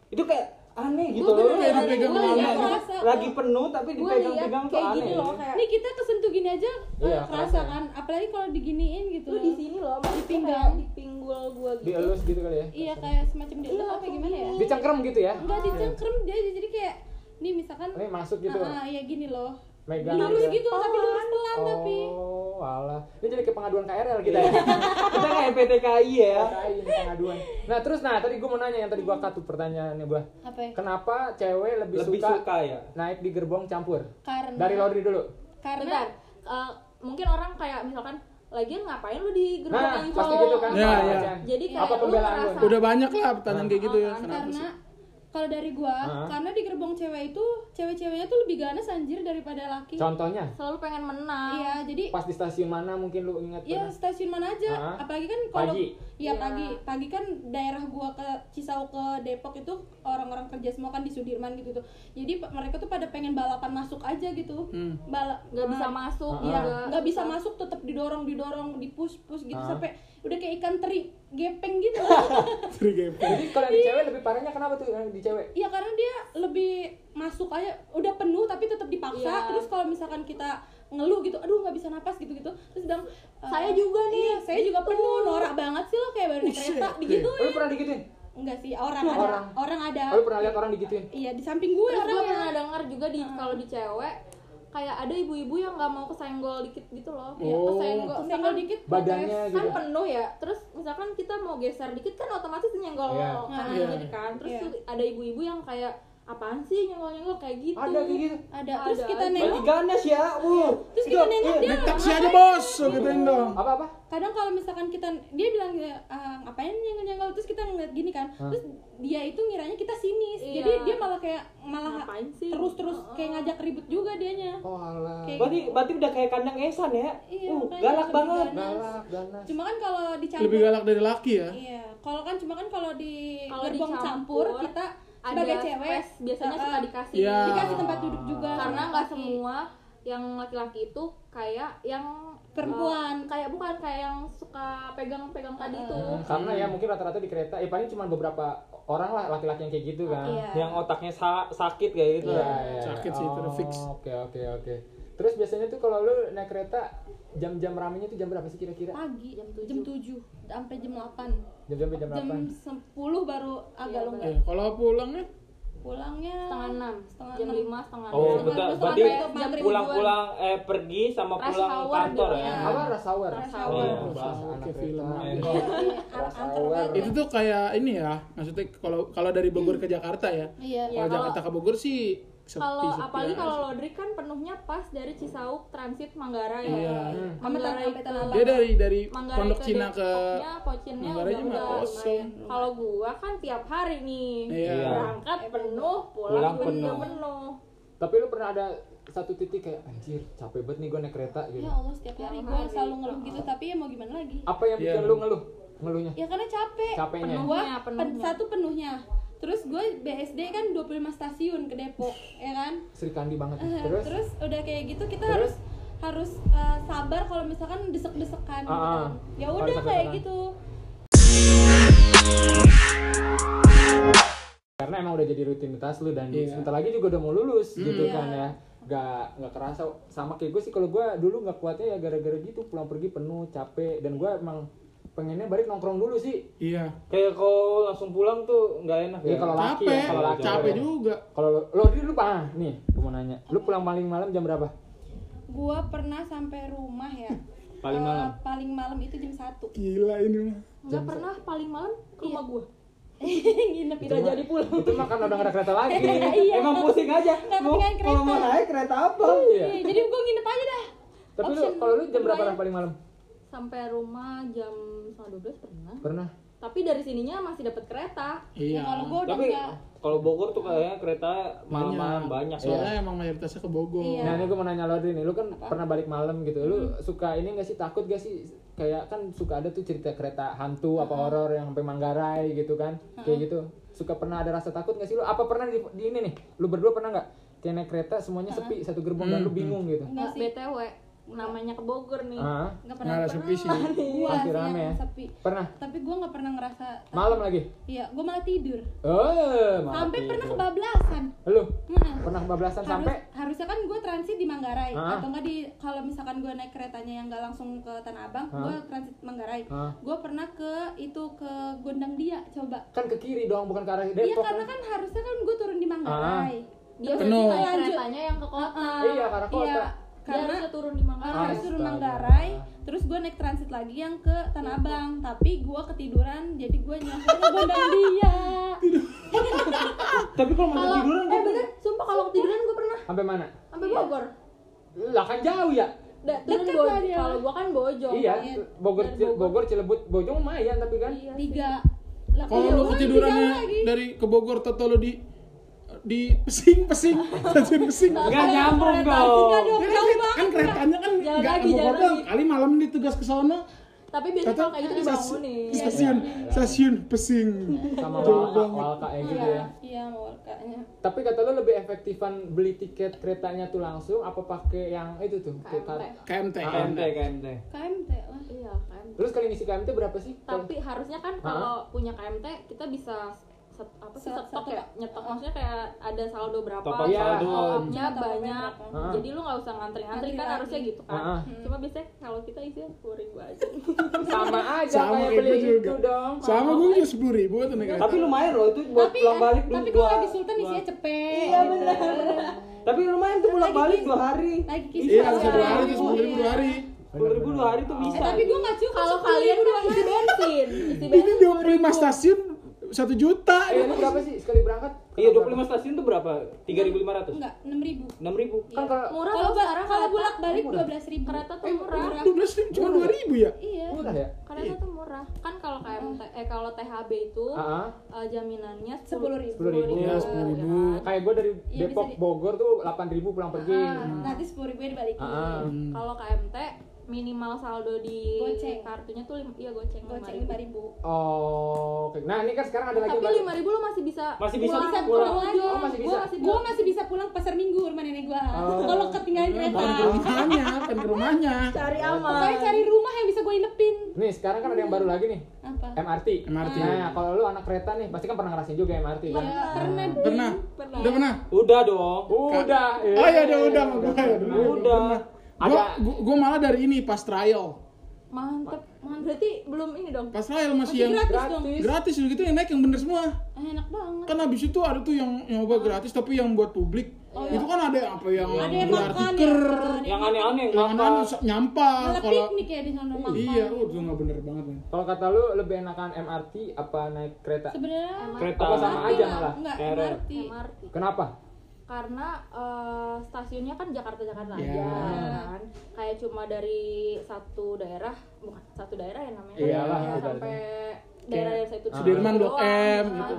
itu kayak aneh gitu Gua loh kayak dipegang gua lama. Kerasa, lagi penuh tapi gue dipegang-pegang tuh kayak aneh gini loh kayak Nih kita kesentuh gini aja eh, Iya, kerasa kan, apalagi kalau diginiin gitu. lu di sini loh Di pinggang. di pinggul gue gitu Dielus gitu kali ya. Iya kayak semacam dia Iya, apa gimana ya? Dicengkrem gitu ya. Enggak dicengkrem dia jadi kayak nih misalkan Ini masuk gitu. ah, ah, ya gini loh. Megang lurus gitu. gitu, tapi lurus pelan tapi. Oh, alah. Ini jadi kayak pengaduan KRL kita ya. kita kayak PTKI ya ini pengaduan. Nah, terus nah tadi gue mau nanya yang tadi gua cut tuh pertanyaannya gua. Apa ya? Kenapa cewek lebih, lebih suka, suka ya naik di gerbong campur? Karena Dari Laudri dulu. karena Bentar, eh, mungkin orang kayak misalkan lagian ngapain lu di gerbong Nah, yang pasti cowok? gitu kan. Ya, ya. Jadi kayak Apa lu ngerasa- Udah banyak lah pertanyaan kayak gitu ya. Kenapa sih? karena kalau dari gua Ah. karena di gerbong cewek itu cewek-ceweknya tuh lebih ganas anjir daripada laki Contohnya, selalu pengen menang iya jadi pas di stasiun mana mungkin lu ingat Iya stasiun mana aja, Ah. apalagi kan kalau Pagi. Iya Iya. pagi, pagi kan daerah gua ke Cisau ke Depok itu orang-orang kerja semua kan di Sudirman gitu tuh. Jadi mereka tuh pada pengen balapan masuk aja gitu. Hmm. Bala nggak bisa Ah, masuk. Iya, juga. nggak bisa masuk tetap didorong didorong dipush push gitu Ah. sampai udah kayak ikan teri gepeng gitu. Three game. Jadi kalau yang di cewek lebih parahnya kenapa tuh yang di cewek? Iya karena dia lebih masuk aja udah penuh tapi tetap dipaksa. Iya. Terus kalau misalkan kita ngeluh gitu, aduh nggak bisa napas gitu gitu. Terus bilang "Eh, Saya juga nih." Iya, saya juga penuh. Norak banget sih lo kayak baru naik kereta digituin. Oh, lu pernah digituin? Enggak sih, orang ada. Orang. Orang, ada. Lu pernah lihat orang digituin? Iya, di samping gue Terus orang gue pernah dengar juga di kalau di cewek kayak ada ibu-ibu yang nggak mau kesenggol dikit gitu loh. Ya, Oh. kesenggol, Senggol misalkan dikit Badannya kan gitu. penuh ya. Terus misalkan kita mau geser dikit kan otomatis nyenggol Iya. kanan Iya. kiri kan. Terus Iya. tuh ada ibu-ibu yang kayak apaan sih nyenggol-nyenggol kayak gitu. Ada kayak gitu. Ada. Terus Ada, kita nengok, Berarti ganas ya wuh terus kita nengok dia Taksi aja bos, so gituin dong. Apa-apa? kadang kalau misalkan kita dia bilang "Ah, ngapain nyenggol-nyenggol terus kita ngeliat gini kan Hah? terus dia itu ngiranya kita sinis Iya. jadi dia malah kayak malah Ngapain sih? terus-terus kayak ngajak ribut juga dianya Oh alah. Kayak- Berarti berarti udah kayak kandang esan ya. Iya, uh, galak banget. ganas. Galak, ganas. cuma kan kalau dicampur Lebih galak dari laki ya. iya kalau kan cuma kan kalau di gerbong dicampur, campur kita sebagai cewek space biasanya uh, suka uh, dikasih. Iya. dikasih tempat duduk juga Karena nggak laki. semua yang laki-laki itu kayak yang Perempuan. eh, kayak bukan kayak yang suka pegang-pegang tadi itu. Hmm, karena ya mungkin rata-rata di kereta, ya paling cuma beberapa orang lah laki-laki yang kayak gitu kan. Iya. Yang otaknya sa- sakit kayak gitu. Iya, lah. iya. Sakit sih, itu udah fix. Oke, oke, oke. Terus biasanya tuh kalau lu naik kereta jam-jam ramenya tuh jam berapa sih kira-kira? pagi Jam jam 7 sampai jam 8 Jam-jam jam jam 8. 10 baru agak Iya, longgar Eh, kalau pulangnya pulangnya Setengah enam, Setengah jam lima, setengah Oh, enam. betul. Setengah Berarti pulang-pulang eh pergi sama Rush pulang kantor gitu ya. ya. Apa rush hour? Rush hour. Iya, hour. Iya. Iya, iya, itu tuh kayak ini ya, maksudnya kalau kalau dari Bogor ke Jakarta ya. iya Ya, Kalau Jakarta ke Bogor sih Kalau apalagi kalau. Lodri kan penuhnya pas dari Cisauk transit Manggarai Iya. ya. Hmm. Manggarai Sampai ke Tanah Abang. dia dari dari Manggarai Pondok ke Cina ke Pocinnya Manggarai udah enggak. kosong. Kalau gua kan tiap hari nih. Iya. Berangkat penuh, pulang, Pulang juga penuh. penuh. Tapi lu pernah ada satu titik kayak anjir capek banget nih gue naik kereta gitu. ya Allah setiap hari gue selalu ngeluh gitu tapi ya mau gimana lagi Apa yang bikin Iya. lu ngeluh? Ngeluhnya? ya karena capek Capeknya. Penuhnya, pen- penuhnya. satu penuhnya terus gue BSD kan 25 stasiun ke Depok ya kan Sri Kandi banget. Eh, Terus? terus udah kayak gitu kita Terus? harus harus eh, sabar kalau misalkan desek-desekan gitu ah. kan. ya udah kayak gitu karena emang udah jadi rutinitas lu dan Iya. sebentar lagi juga udah mau lulus gitu Iya. kan ya gak nggak kerasa sama kayak gue sih kalau gue dulu nggak kuatnya ya gara-gara gitu pulang pergi penuh capek dan gue emang pengennya balik nongkrong dulu sih iya Kayak kalau langsung pulang tuh nggak enak Iya, ya. kalau laki capek ya kalau laki capek ya. juga kalau lo lo di lu ah nih gue mau nanya lu pulang paling malam jam berapa gue pernah sampai rumah ya Paling eh, malam? paling malam itu jam satu gila ini mah pernah paling malam ke rumah gua. nginep Tidak jadi pulang. itu mah karena udah nggak ada kereta lagi Iya. Emang pusing aja. Mau kalau mau naik kereta apa? iya Iya, jadi gue nginep aja dah tapi lu Option kalau lu jam berapa Ran, paling malam Sampai rumah jam setengah 12 pernah. pernah. Tapi dari sininya masih dapat kereta. iya. Ya, kalau gue udah Tapi enggak. kalau Bogor tuh kayaknya kereta malam-malam banyak ya. soalnya emang mayoritasnya ke Bogor. Iya. Nah ini gue mau nanya lo nih, lu kan pernah balik malam gitu, lu suka ini gak sih? Takut gak sih? Kayak kan suka ada tuh cerita kereta hantu apa horor yang sampai Manggarai gitu kan, kayak gitu, suka pernah ada rasa takut gak sih lu? Apa pernah di, di ini nih, lu berdua pernah nggak? Kayak naik kereta semuanya sepi satu gerbong dan lu bingung gitu? enggak Nggak sih BTW namanya ke Bogor nih. Ah, enggak pernah Nggak sepi sih gue Pasti rame ya? sepi pernah? tapi gue nggak pernah ngerasa takut. Malam lagi? iya gue malah tidur Oh, malah sampai tidur. pernah kebablasan Lu Heeh. pernah kebablasan Harus, sampai? harusnya kan gue transit di Manggarai Ah. atau enggak di kalau misalkan gue naik keretanya yang nggak langsung ke Tanah Abang Ah. gue transit Manggarai Ah. gue pernah ke itu ke Gondang Dia coba Kan ke kiri dong, bukan ke arah iya Depok karena kan? kan harusnya kan gue turun di Manggarai Dia Penuh. keretanya yang ke kota. Iya, karena kota. iya, karena harusnya turun di Manggarai. Harus turun. Manggarai terus gue naik transit lagi yang ke Tanah Abang tapi gue ketiduran jadi gue nyampe ke Gondang Dia Tapi kalau masih Kalau tiduran eh bener, sumpah kalau ketiduran gue pernah Sampai mana? sampai Bogor. Lah kan jauh ya? Da, turun Deket Bojong. lah dia. Kalau gua kan Bojong. Iya, kan. Bogor, Cil- Bogor, Cilebut, Bojong lumayan tapi kan. Iya tiga Lah, kalau iya, lu kan ketidurannya dari ke Bogor toto lu di di pesing pesing stasiun pesing Nggak nyambung dong. Ya kan, kan keretanya kan nggak doang. lagi. kali malam ditugas ke sono Tapi biasanya kalau kayak gitu dibangunin. stasiun stasiun pesing Sama Walka. Walka ya gitu iya ya. iya mau kayaknya Tapi kata lu lebih efektifan beli tiket keretanya tuh langsung apa pakai yang itu tuh? KMT. KMT KMT, KMT. KMT lah Iya kan. Terus kali ngisi KMT berapa sih? Tapi harusnya kan kalau punya KMT kita bisa set, apa sih Set- stok ya nyetok maksudnya kayak ada saldo berapa Top up Iya. saldo. top up-nya Top up-nya banyak. Ah. jadi lu nggak usah ngantri-ngantri Ngantri kan harusnya gitu kan Ah. cuma biasanya kalau kita isinya sepuluh ribu aja sama aja sama kayak beli gue itu juga dong. sama gue juga sepuluh ribu tuh naik kereta Tapi lumayan loh itu buat tapi pulang balik tapi kalau di Sultan isinya cepet Iya, gitu. Tapi lumayan tuh pulang balik dua hari. lagi iya Iya. satu hari tuh sepuluh ribu dua hari Sepuluh ribu dua hari tuh eh bisa. tapi gue nggak cukup kalau 10.000 kalian doang. isi bensin isi ini bensin dua puluh lima stasiun satu juta Eh, ini berapa sih sekali berangkat? Iya 25 stasiun tuh berapa? 3.500? enggak 6000 6.000? Kan kalau murah kalau sekarang kalau bolak balik murah. 12000 kereta tuh Eh, murah. dua belas ribu cuma dua ribu ya iya murah ya? kereta tuh murah kan kalau KMT eh kalau THB itu eh, jaminannya 10.000. 10.000. Iya, 10.000. Kayak gue dari Iya, Depok Bogor tuh 8.000 pulang pergi. Ah, nanti 10000 nya dibalikin. Hmm. Kalau KMT minimal saldo di Goceng. kartunya tuh iya goceng, goceng 5.000. 5000 Oh, oke. Nah, ini kan sekarang ada lagi Tapi baru. 5000 lo masih bisa Masih bisa pulang. bisa pulang. pulang lagi Oh, masih Gua bisa. masih gua masih bisa pulang pasar minggu rumah nenek gua Oh. kalau ketinggalan kereta Bukan ke rumahnya kan ke rumahnya cari aman. pokoknya cari rumah yang bisa gua inepin Nih, sekarang kan ada yang baru lagi nih. apa MRT. MRT. Nah, kalau lu anak kereta nih, pasti kan pernah ngerasain juga MRT kan? ya pernah pernah Pernah. udah pernah Udah dong. Udah. oh iya udah udah udah Udah. Ada- gua, gua malah dari ini pas trial Mantep, mantep. Berarti belum ini dong. pas trial masih masih yang gratis dong Gratis. gratis gitu yang naik yang bener semua Ah, enak banget kan habis itu ada tuh yang nyoba gratis tapi yang buat publik itu kan ada apa yang Oh, iya. ada yang makan tiker ya ada Yang aneh-aneh yang yang kan nyampah malah kalau piknik ya di sana makan iya oh, itu nggak bener banget man. Kalau kata lu lebih enakan MRT apa naik kereta? sebenarnya Kereta. Apa sama MRT aja lah. malah? enggak. MRT MRT. Kenapa? Karena eh, stasiunnya kan Jakarta-Jakarta Ya. aja kan. Kayak cuma dari satu daerah, bukan satu daerah ya namanya. Iyalah, Ya, ibaratnya. sampai daerah yang itu Sudirman, Blok M, gitu.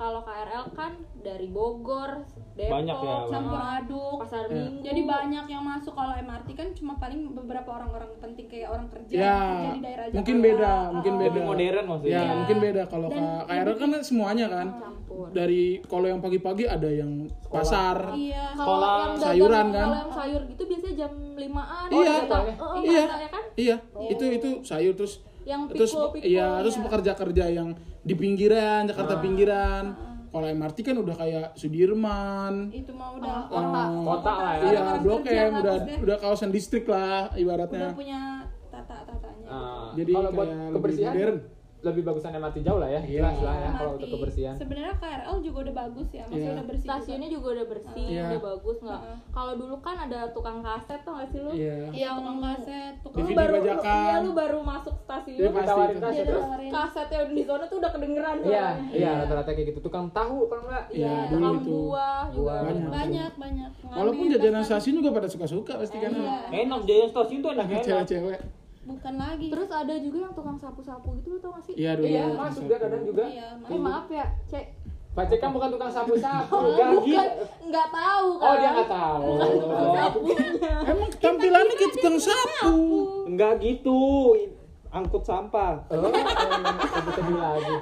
Kalau KRL kan dari Bogor, Depok, Banyak ya, banyak. campur aduk Pasar Ya. Minggu. jadi banyak yang masuk kalau MRT kan cuma paling beberapa orang-orang penting kayak orang kerja ya yang kerja di daerah mungkin Jakarta. beda mungkin Oh, beda Lebih modern maksudnya. ya Iya. mungkin beda kalau KRL kan semuanya kan campur. dari kalau yang pagi-pagi ada yang pasar iya Kalau Sekolah, yang dagang, sayuran kan? Kalau yang sayur gitu biasanya jam 5-an. Iya. datang. Oh, Oh, oh, iya biasa ya kan? iya itu itu sayur terus Yang terus pikul-pikul, iya terus iya. pekerja-kerja yang di pinggiran Jakarta pinggiran. Kalau MRT kan udah kayak Sudirman. Itu mah udah Kota. Kota. Lah ya. iya Blok M udah maksudnya. udah kawasan distrik lah udah ibaratnya punya tata-tatanya. Ah, Jadi kalau buat kebersihan? modern. Lebih bagusan MRT jauh lah ya. Iya. Jelas lah ya kalau untuk kebersihan. sebenarnya KRL juga udah bagus ya masih Iya. udah bersih juga. Stasiunnya juga udah bersih, Iya. udah bagus nggak? Heeh. Kalau dulu kan ada tukang kaset tuh nggak sih lu? iya iya tukang kaset Lu DVD tukang baru, lu, iya lu baru masuk stasiun, Iya, terus pasti Tawarin kaset. terus Tawarin. kasetnya di sana tuh udah kedengeran Iya, iya rata-rata kayak gitu. Tukang tahu kalau enggak. Iya, Iya, dulu tukang itu. buah juga. Banyak. banyak banyak walaupun jajanan stasiun juga pada suka-suka pasti kan Iya. Enak jajan stasiun tuh enak-enak. cewek-cewek bukan lagi Terus ada juga yang tukang sapu-sapu gitu lu tau gak sih? iya dulu Iya, masuk dia kadang juga. iya Eh maaf ya, Cek. Pak Cek kan bukan tukang sapu-sapu. Enggak Bukan, gitu. nggak tahu kan? Oh, dia nggak tahu. Emang tampilannya kayak tukang sapu Enggak gitu. Angkut sampah. Oh, eh, sedih lagi.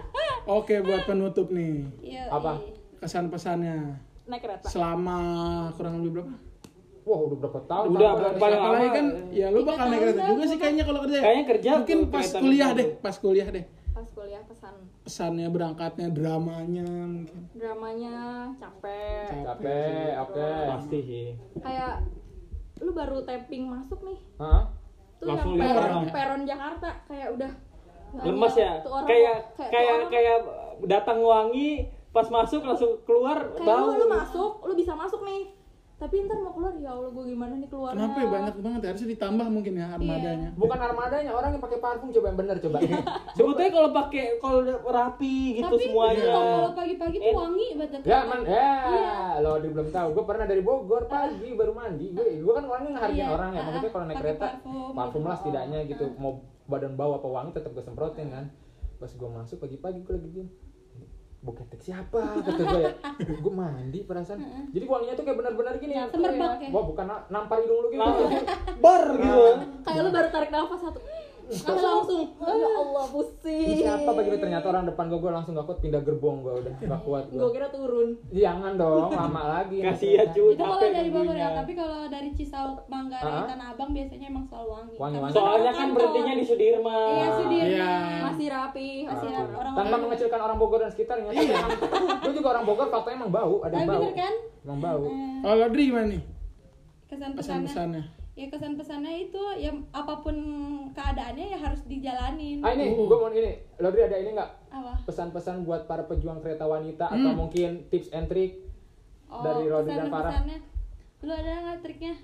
oke buat penutup nih iya Apa? iya. kesan pesannya Naik kereta. selama kurang lebih berapa Wah, udah berapa tahun? Udah, paling siapa? apalagi kan ya lu bakal naik kereta juga sih kayaknya kalau kerja ya? Kayaknya kerja mungkin tuh pas kuliah kereta deh pas kuliah deh Pas kuliah pesan pesannya berangkatnya dramanya mungkin dramanya capek. Capek, oke. Pasti sih. Kayak lu baru tapping masuk nih. Hah? Tuh Langsung yang peron, peron Jakarta kayak udah Lemes ya. Kayak kayak kayak datang wangi pas masuk langsung keluar kayak bau. lu, lu masuk, lu bisa masuk nih. Tapi ntar mau keluar ya Allah gue gimana nih keluarnya. kenapa ya banyak banget ya? harusnya ditambah mungkin ya armadanya Bukan armadanya, orang yang pakai parfum coba yang bener coba. Sebetulnya kalau pakai kalau udah rapi gitu tapi semuanya. kalau pagi-pagi tuh Eh. wangi banget Ya man, ya, Iya. lo dia belum tahu. Gue pernah dari Bogor pagi baru mandi. Gue, gue kan orangnya ngehargain Iya, orang ya. Maksudnya kalau naik kereta, parfum. parfum lah setidaknya gitu. Mau badan bau apa wangi tetap gue semprotin kan. Pas gue masuk pagi-pagi gue lagi diem. Bau ketek siapa? Kata gue ya. gue mandi perasaan. Jadi wanginya tuh kayak benar-benar gini. Ya, semerbak ya. Wah bukan na- nampar hidung lu gitu. Bar gitu. Kayak lu baru tarik nafas satu. Langsung langsung. Ya Allah pusing. Siapa bagi ternyata orang depan gue gue langsung gak kuat pindah gerbong gue udah gak kuat Gue gue. kira turun. Jangan dong lama lagi. Kasihan cuy. itu kalau dari Bogor ya tapi kalau dari Cisauk Manggarai Ah. Tanah Abang biasanya emang selalu wangi Wangi-wangi. Karena Soalnya kan berhentinya di Sudirman. iya Sudirman Iya. Masih rapi. masih orang. orang Tanpa mengecilkan orang Bogor dan sekitarnya. Iya. Gue juga orang Bogor faktanya emang bau, ada bau. kan Emang bau. Eh, kalau Dri gimana nih kesan-pesannya ya kesan-pesannya itu ya apa pun keadaannya ya harus dijalanin Ah ini, Uh. gue mau ini. Lodri ada ini nggak apa pesan-pesan buat para pejuang kereta wanita atau Hmm. mungkin tips and trick oh dari Rodri dan Farah? kesan-pesannya lu ada nggak triknya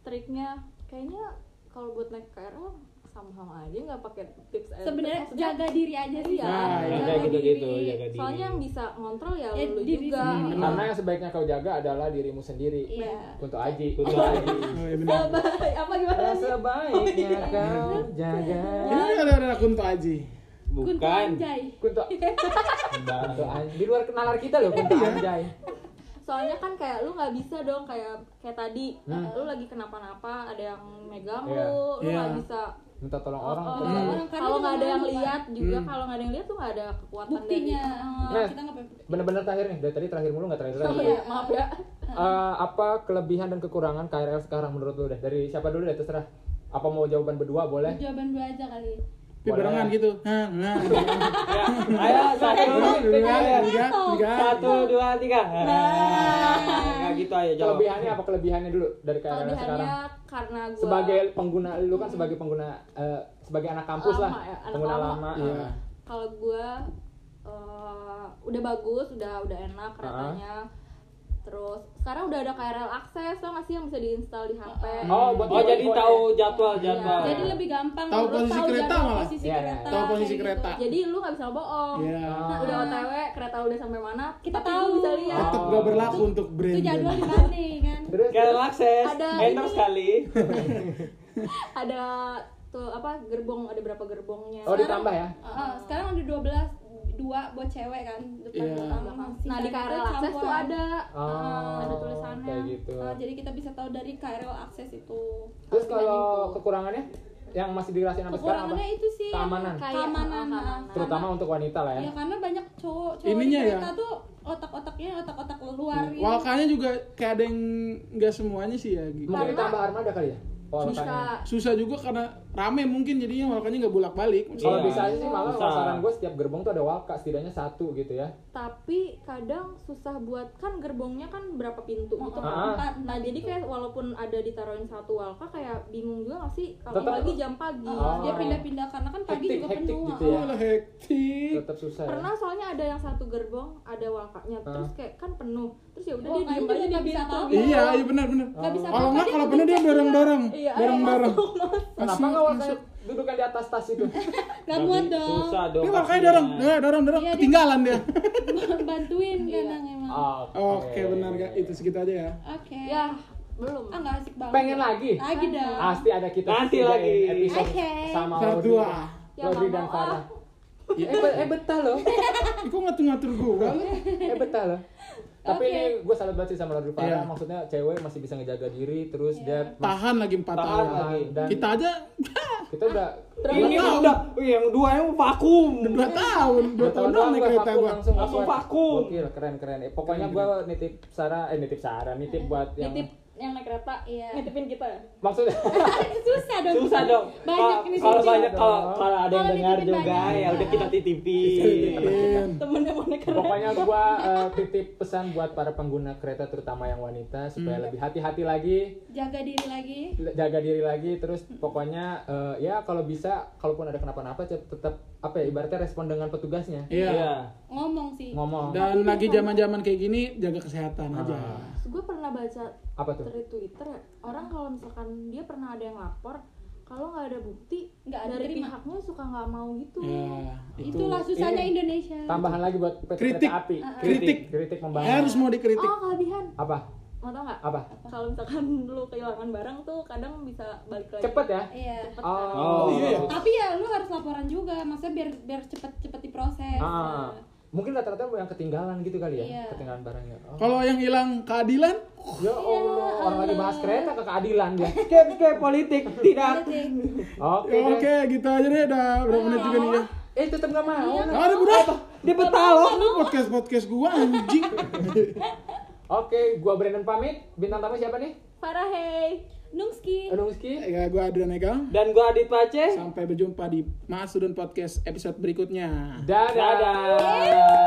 Triknya kayaknya kalau buat naik KRL sama-sama aja nggak pakai tips and sebenarnya jaga diri aja sih Iya, Nah, jaga iya. Kayak gitu-gitu, diri. jaga diri. Soalnya yang bisa ngontrol ya, Ya, lu diri juga. sendiri. Hmm. Karena yang sebaiknya kau jaga adalah dirimu sendiri. Iya. Untuk Aji. Untuk Aji. Oh, iya apa gimana nih? Sebaiknya kau jaga. Ini ada ada Kunto Aji. Kunto Bukan. Anjay. Kunto. Kunto Anjay. Di luar kenalar kita loh Kunto Anjay. Soalnya kan kayak lu nggak bisa dong kayak kayak tadi Hmm. lu lagi kenapa-napa ada yang megang Iya. lu, lu Iya. nggak bisa Minta tolong Oh, orang. oh, gimana? orang, kalau nggak ada yang lihat juga Hmm. kalau nggak ada yang lihat tuh nggak ada kekuatan buktinya dari Oh, Nah, kita. Bener-bener terakhir nih, dari tadi terakhir mulu nggak terakhir Oh, terakhir. iya, maaf ya Eh, apa kelebihan dan kekurangan KRL sekarang menurut lu deh? Dari siapa dulu deh terserah. Apa mau jawaban berdua boleh? jawaban dua aja kali Tapi barengan gitu. Nah, nah. Ya, ayo satu, Dua, tiga, tiga. satu, dua, tiga. Nah, gitu aja jawab. Kelebihannya apa kelebihannya dulu dari KRL sekarang? kelebihannya karena gua Sebagai pengguna lu kan sebagai pengguna eh, sebagai anak kampus lah, Lama ya, anak pengguna lama. lama. Iya. kalau gua eh, udah bagus udah udah enak keretanya terus sekarang udah ada KRL akses tau nggak sih yang bisa diinstal di HP Oh, buat Oh, jadi tahu jadwal jadwal. jadi lebih gampang Tahu posisi kereta jadwal malah. posisi Iya, kereta tahu posisi kayak kereta. gitu. jadi lu nggak bisa bohong Iya. Ah. udah OTW kereta udah sampai mana Kita tahu. bisa lihat Tetap gak berlaku untuk itu brand. jadwal di mana kan Kayak akses, Ada endorse sekali. ada tuh apa gerbong ada berapa gerbongnya Oh, ditambah ya? Heeh, sekarang ada 12 dua buat cewek kan depan Iya. belakang. Sisanya nah di KRL akses tuh ada Oh, ada tulisannya. Kayak gitu. Oh, jadi kita bisa tahu dari KRL akses itu Terus kalau itu. kekurangannya yang masih dirasain sampai sekarang apa? kekurangannya itu sih yang Keamanan. Kayak, keamanan oh, nah. keamanan. Terutama untuk wanita lah ya. ya karena banyak cowok cowok Ininya di ya? kereta tuh otak-otaknya otak-otak luar gitu. Walkanya juga kayak ada yang nggak semuanya sih ya. Gi. Mungkin Karena- ditambah armada kali ya? Susah Susah juga karena rame mungkin jadinya walkanya nggak bolak balik. Kalau Iya. bisa aja sih malah Bisa. saran gue setiap gerbong tuh ada walka setidaknya satu gitu ya. tapi kadang susah buat kan gerbongnya kan berapa pintu gitu Ah. kan nah jadi kayak walaupun ada ditaruhin satu walka kayak bingung juga gak sih kalau lagi jam pagi Oh, dia Oh. pindah-pindah karena kan pagi Hektik, juga hektik penuh gitu ah. ya. Oh, hektik. Tetap susah ya. pernah soalnya ada yang satu gerbong ada walkanya terus kayak kan penuh terus ya udah Oh, dia kan diem aja di nggak bisa apa-apa. Iya, iya benar benar. Kalau nggak dia kalau penuh dia dorong dorong, Iya, dorong dorong. Kenapa nggak walkanya dudukkan di atas tas itu? nggak muat dong Susah dong. Dia walkanya pastinya. dorong, dorong dorong dorong, Iya, dia- ketinggalan dia. bantuin kadang emang Oke benar gak? Itu segitu aja ya. oke ya belum ah nggak asik banget Pengen lagi? lagi dong Pasti ada kita Nanti lagi. episode Oke. sama Part Rodri, dua. Ya, dan Farah. ah. Eh, eh betah loh. Kok ngatur-ngatur gua lu? Eh betah loh. Tapi Oke. ini gue salut banget sih sama Rodri Farah. Iya. Maksudnya cewek masih bisa ngejaga diri terus dia Tahan lagi 4 Tahan tahun. lagi. dan Kita aja kita udah Ini Dua tahun. udah, wih, yang dua yang vakum. 2 tahun, 2 tahun doang naik gua kereta vakum gua. langsung vakum. Gokil, keren keren. Eh, pokoknya gue nitip Sarah, eh nitip Sarah, nitip buat yang nitip yang naik kereta Iya. nitipin kita ya maksudnya susah dong Susah dong. banyak Kalau- ini Kalau sih. banyak kalau kalau ada yang dengar juga banyak. ya udah kita titipin. Iya. temennya mau naik kereta pokoknya gue eh, titip pesan buat para pengguna kereta terutama yang wanita supaya lebih hati-hati lagi jaga diri lagi jaga diri lagi terus pokoknya eh, ya kalau bisa kalaupun ada kenapa-napa tet- tetap apa ya ibaratnya respon dengan petugasnya Iya. Iya. ngomong sih ngomong Dan lagi zaman-zaman kayak gini jaga kesehatan aja. Ah. gue pernah baca apa tuh dari Twitter orang kalau misalkan dia pernah ada yang lapor kalau nggak ada bukti Nggak ada dari terima. pihaknya suka nggak mau gitu Ya, itu. itulah susahnya Ini. Indonesia tambahan lagi buat Kritik. api Kritik. kritik membangun Harus mau dikritik. oh kelebihan apa mau tau nggak apa kalau misalkan lu kehilangan barang tuh kadang bisa balik lagi cepet ya iya Cepet oh, kan? Oh, iya ya? tapi ya lu harus laporan juga maksudnya biar biar cepet cepet diproses Ah, mungkin rata-rata yang ketinggalan gitu kali ya Iya. ketinggalan barangnya oh. Kalau yang hilang keadilan, ya Allah orang lagi bahas kereta ke keadilan dia Skip skip politik tidak. Oke ya oke gitu aja deh. Udah berapa menit juga nih ya? eh tetap gak mau Iya. Ada udah. Dia betah loh. Lu podcast podcast gua anjing. oke gua Brandon pamit bintang tamu siapa nih Farah hey Nungski Nungski Ya, gua Adrian Egal. Dan gua Adit Pace. Sampai berjumpa di Masudun Podcast episode berikutnya. dadah, Dadah.